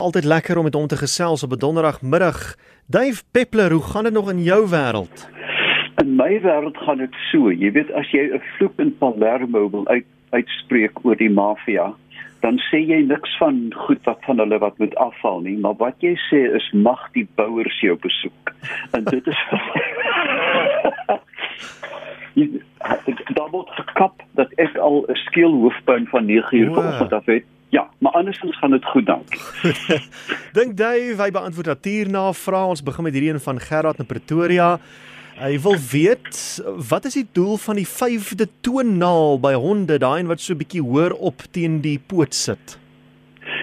Altyd lekker om met hom te gesels op 'n donderdagmiddag. Dave Peppler, hoe gaan dit nog in jou wêreld? In my wêreld gaan dit so. Jy weet as jy 'n vloek in Palermo wil uit uitspreek oor die mafia, dan sê jy niks van goed wat van hulle wat moet afval nie, maar wat jy sê is mag die bouers jou besoek. En dit is Daar word gekap dat ek al 'n skeelhoofpyn van 9 uur vanoggend af het. Ja, maar andersins gaan dit goed dankie. Dink Dave, hy beantwoord natuurnavrae. Ons begin met hierdie een van Gerard in Pretoria. Hy wil weet wat is die doel van die vyfde toonnaal by honde, daai een wat so bietjie hoër op teen die poot sit?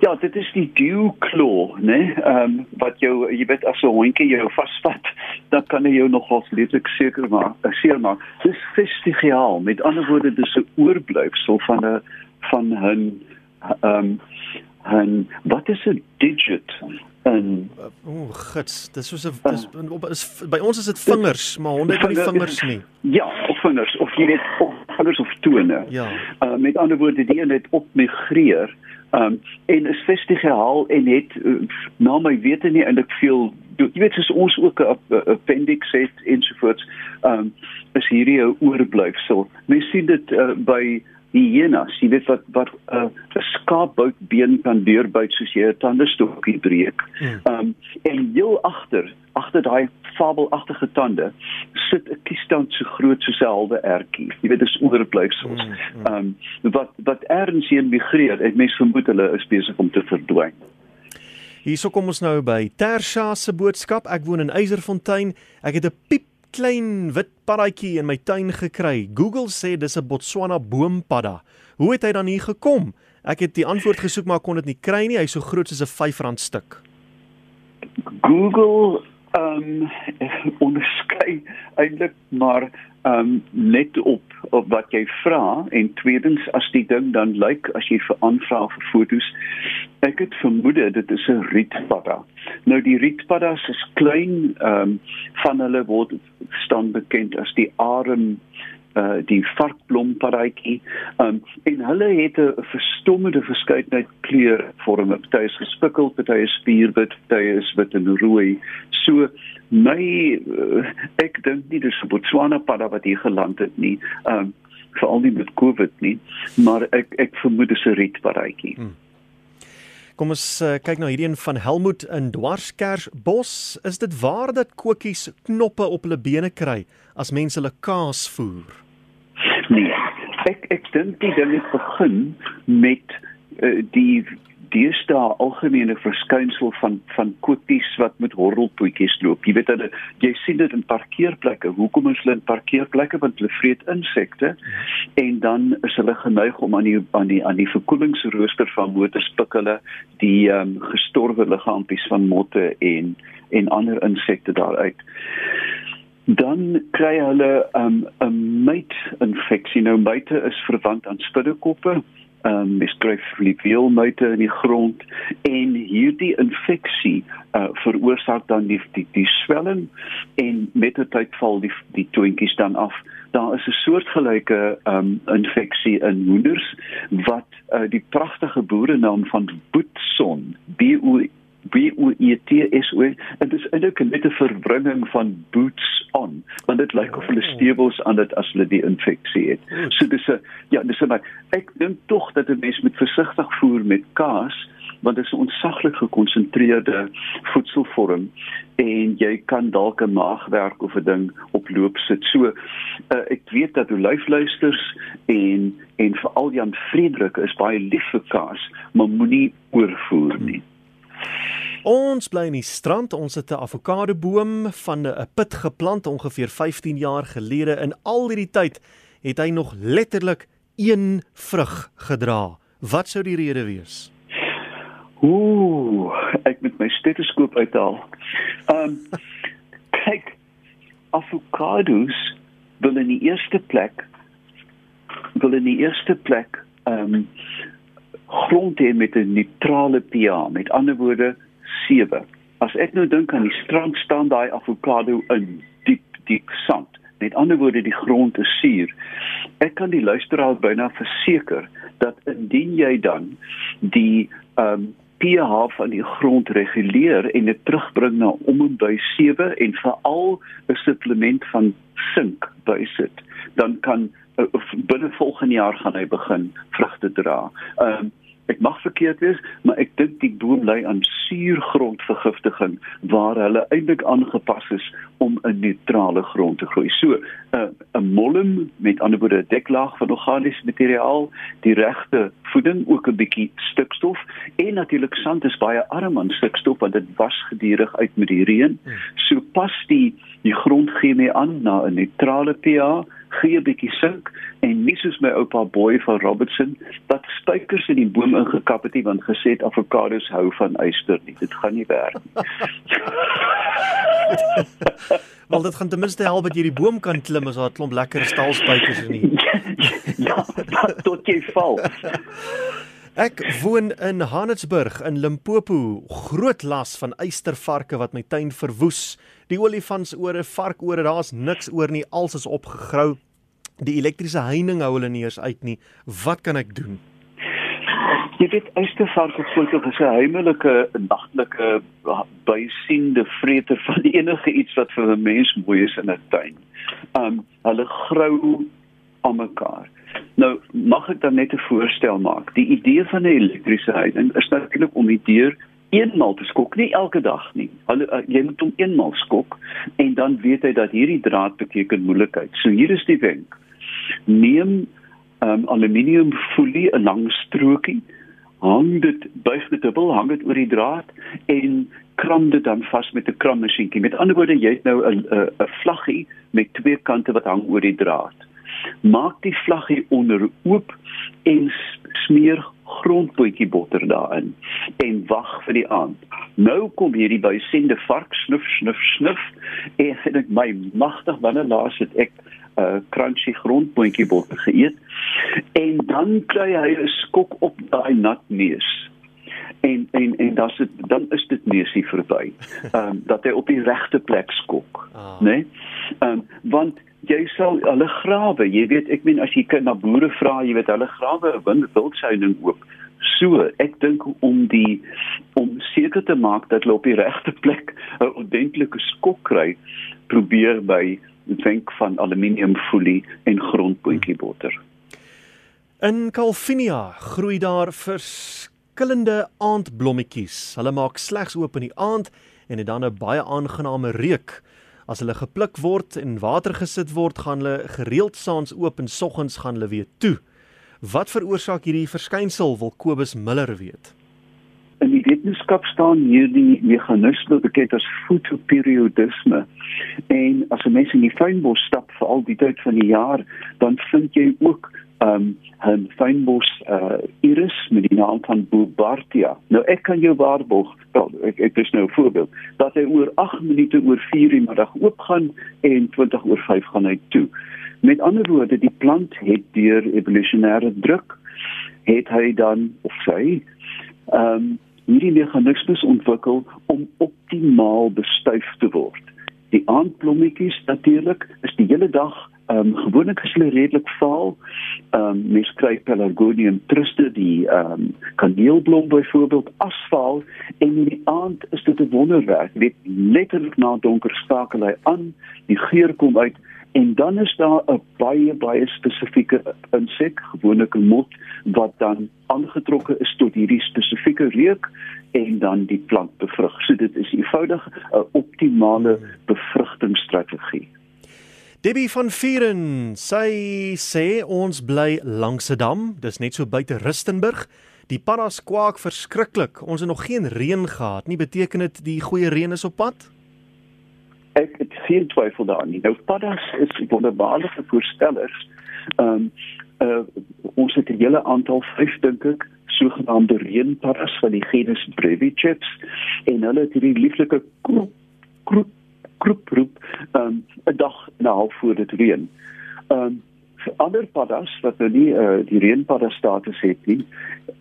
Ja, dit is die dew claw, né? Ehm um, wat jou jy weet as 'n hondjie jou vasvat, dan kan hy jou nogals letterlik seker maak, seker maak. Dis vestigiaal. Met ander woorde, dis 'n oorblyfsel van 'n van 'n ehm um, en wat is 'n digit? En o, oh, gits, dis soos 'n dis op is by ons is dit vingers, maar honde het nie vingers nie. Ja, of vingers of jy weet of vingers of tone. Ja. Uh, met ander woorde, die een het op migreer. Ehm um, en is vestig gehaal en het uh, na my wete nie eintlik veel jy weet soos ons ook 'n appendix het ensovoorts. Ehm um, is hierdie 'n oorblyfsel. Mens sien dit uh, by hyenas, jy weet wat wat 'n uh, skaapboutbeen kan deurbyt soos jy 'n tandestokkie breek. Hmm. Ehm um, en heel agter, agter daai fabelagtige tande, sit 'n kiesstand so groot soos 'n halwe ertjie. Jy weet dis oorblyfsels. Hmm, hmm. Ehm um, wat wat erns hier migreer, ek mens vermoed hulle is besig om te verdwyn. Hierso kom ons nou by Tersha se boodskap. Ek woon in Eiserfontein. Ek het 'n piep klein wit paddatjie in my tuin gekry. Google sê dis 'n Botswana boompadda. Hoe het hy dan hier gekom? Ek het die antwoord gesoek maar kon dit nie kry nie. Hy's so groot soos 'n R5 stuk. Google ehm um, onderskei eintlik maar ehm um, net op op wat jy vra en tweedens as die ding dan lyk as jy vir aanvra vir fotos ek het vermoed dit is 'n rietpadda. Nou die rietpaddas is klein ehm um, van hulle word staan bekend as die arem uh die varkblompaddaatjie um en hulle het 'n verstommende verskeidenheid kleure vorme party is gespikkel party is spierwit party is wit en rooi so my uh, ek dink nie dis Botswana padda wat hier geland het nie um veral nie met covid nie maar ek ek vermoed dis 'n rietpaddaatjie hmm. Kom ons uh, kyk nou hierdie een van Helmut in Dwarskersbos. Is dit waar dat kokkies knoppe op hulle bene kry as mense hulle kaas voer? Nee, ek ek dink die ding het begin met uh, die deesdae algemene verskynsel van van koeties wat met horrelpoetjies loop. Jy weet hulle jy sien dit in parkeerplekke. Hoekom is hulle in parkeerplekke? Want hulle vreet insekte en dan is hulle geneig om aan die aan die aan die verkoelingsrooster van motors pik hulle die ehm um, gestorwe liggaampies van motte en en ander insekte daaruit dan kry hulle 'n um, 'n myt infeksie. Nou myte is verwant aan spinnekoppe. Ehm um, miskryf flivial myte in die grond en hierdie infeksie uh, veroorsaak dan die die, die swelling en met die tyd val die die toentjies dan af. Daar is 'n soortgelyke ehm um, infeksie in hoenders wat uh, die pragtige boerenaam van boetson B O B O E T S O en dit is eintlik net 'n verbringing van boots on want dit lyk of hulle oh. stewels aan dit as hulle die infeksie het. So dis 'n ja, dis 'n ek dink tog dat 'n mens met versigtig voer met kaas want dit is 'n ontsaglik gekonsentreerde voedselvorm en jy kan dalk 'n maagwerk of 'n ding oploop sit. So uh, ek weet dat hoe luifluisters en en veral Jan Frederik is baie lief vir kaas, maar moenie oorvoer nie. Hmm. Ons bly in die strand. Ons het 'n avokado boom van 'n put geplant ongeveer 15 jaar gelede. In al hierdie tyd het hy nog letterlik een vrug gedra. Wat sou die rede wees? Ooh, ek moet my stetoskoop uithaal. Ehm um, kyk, avokados wil in die eerste plek wil in die eerste plek ehm um, grond hê met 'n neutrale pH. Met ander woorde 7. As ek nou dink aan die strand staan daai avokado in diep diep sand. Met ander woorde die grond is suur. Ek kan die luisteraar byna verseker dat indien jy dan die ehm um, pH van die grond reguleer en dit terugbring na om en by 7 en veral 'n supplement van sink bysit, dan kan binne volgende jaar gaan hy begin vrugte dra. Ehm um, Ek mag verkeerd wees, maar ek dink die boom ly aan suurgrondvergiftiging waar hulle eintlik aangepas is om 'n neutrale grond te groei. So, 'n uh, 'n mollem met ander woorde 'n deklaag van organiese materiaal, die regte voeding, ook 'n bietjie stikstof en natuurlik sand is baie arm aan stikstof want dit was gedurig uit met die reën. Hmm. So pas die die grond gee mee aan na 'n neutrale pH gee 'n bietjie sink en nie soos my oupa boy van Robertson wat spykers in die boom ingekap het nie want gesê het avokados hou van yster nie. Dit gaan nie werk nie. Wel dit gaan ten minste help dat jy die boom kan klim as daar 'n klomp lekker staalspykers in nie. ja, tot jy val. Ek woon in Hanesburg in Limpopo. Groot las van eystervarke wat my tuin verwoes. Die olifantsore, varkore, daar's niks oor nie. Alles is opgegrou. Die elektriese heining hou hulle nie eens uit nie. Wat kan ek doen? Jy weet eystervarke voel as 'n heimelike nagtelike bysiende vreter van enige iets wat vir 'n mens mooi is in 'n tuin. Um hulle grou aan mekaar. Nou mag ek dan net 'n voorstel maak. Die idee van 'n elektriese heining is natuurlik om die deur eenmal te skok, nie elke dag nie. Hulle uh, jy moet hom eenmal skok en dan weet hy dat hierdie draad beteken moeilikheid. So hier is die wenk. Neem um, aluminium folie 'n lang strokie, hang dit buig dit dubbel, hang dit oor die draad en kram dit dan vas met 'n krammasjienkie. Met ander woorde, jy het nou 'n 'n vlaggie met twee kante wat hang oor die draad maak die vlaggie onder oop en smeer grondpotjie botter daarin en wag vir die aand. Nou kom hierdie buisende vark snuf snuf snuf en sê ek my magtig wanneer laas het ek 'n uh, crunchy grondpotjie botter geëet en dan kry hy 'n skok op daai nat neus en en en dan is dan is dit neusie verby. Ehm um, dat hy op die regte plek skok, ah. né? Nee? Ehm um, want jy sal hulle grawe, jy weet ek meen as jy kyk na boere vra, jy weet hulle grawe 'n wildsouning oop. So, ek dink om die om seker te maak dat hulle op die regte plek 'n ordentlike skok kry, probeer by dink van aluminiumfolie en grondpotjie botter. In Calvinia groei daar verskillende aandblommetjies. Hulle maak slegs oop in die aand en het dan 'n baie aangename reuk. As hulle gepluk word en water gesit word, gaan hulle gereeld saans oop en soggens gaan hulle weer toe. Wat veroorsaak hierdie verskynsel? Wil Kobus Miller weet. In die wetenskap staan hierdie meganisme bekend as fotoperiodisme. En as 'n mens in die fynbos stap vir al die tyd van die jaar, dan vind jy ook um 'n fynbos uh iris met die naam van Boubartia. Nou ek kan jou waarborg, wel, ek ek is nou 'n voorbeeld, dat hy oor 8 minute oor 4 die middag oopgaan en 20 oor 5 gaan hy toe. Met ander woorde, die plant het deur evolusionêre druk het hy dan of sy um hierdie meganismes ontwikkel om optimaal bestuif te word. Die aandblommetjies natuurlik is die hele dag Ehm um, gewoonlik is hulle redelik vaal. Ehm um, mens kry Pelargonium truste die ehm um, kaneelblom byvoorbeeld asfaal en in die aand is dit 'n wonderwerk. Dit letterlik na donker skakel hy aan, die geur kom uit en dan is daar 'n baie baie spesifieke insek, gewoonlik 'n mot wat dan aangetrokke is tot hierdie spesifieke reuk en dan die plant bevrug. So dit is eenvoudig 'n optimale bevrugtingsstrategie. Debbie van Vieren, sy sê ons bly langs 'n dam, dis net so buite Rustenburg. Die paddas kwak verskriklik. Ons het nog geen reën gehad nie. Beteken dit die goeie reën is op pad? Ek het geen twyfel daarin nie. Nou paddas is wonderbaarlike voorstellers. Ehm um, uh, ons het 'n hele aantal vyf dink ek sogenaamde reënpaddas van die genus Brevicheps en hulle het hierdie lieflike kroep kroep kroep roep um, 'n dag en 'n half voor dit reën. Um vir ander paddas wat nou nie uh, die reënpadda status het nie,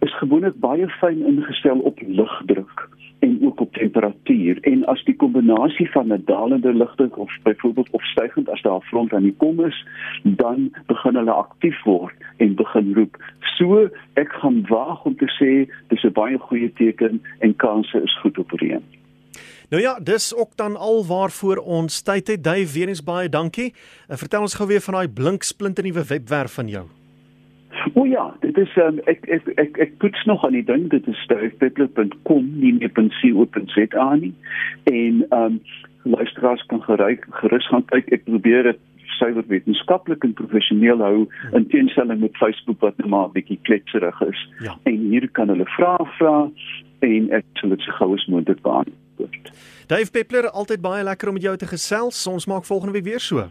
is gewoonlik baie fyn ingestel op lugdruk en ook op temperatuur en as die kombinasie van 'n dalende ligte of byvoorbeeld opstygend as daar 'n front aan die kom is, dan begin hulle aktief word en begin roep. So ek gaan waag om te sê dis 'n baie goeie teken en kanse is goed op reën. Nou ja, dis ook dan al waarvoor ons tyd het. Dave, weer eens baie dankie. En vertel ons gou weer van daai blink splinte nuwe webwerf van jou. O ja, dit is um, ek ek ek ek puts nog aan die ding, dit is sterkpeppler.com, nie meer .co.za nie. En ehm um, luisteraars kan geryk gerus gaan kyk. Ek probeer dit suiwer wetenskaplik en professioneel hou in teenstelling met Facebook wat net maar 'n bietjie kletserig is. Ja. En hier kan hulle vrae vra en ek sal dit so gou as moontlik beantwoord. Dave Peppler, altyd baie lekker om met jou te gesels. Ons maak volgende week weer so.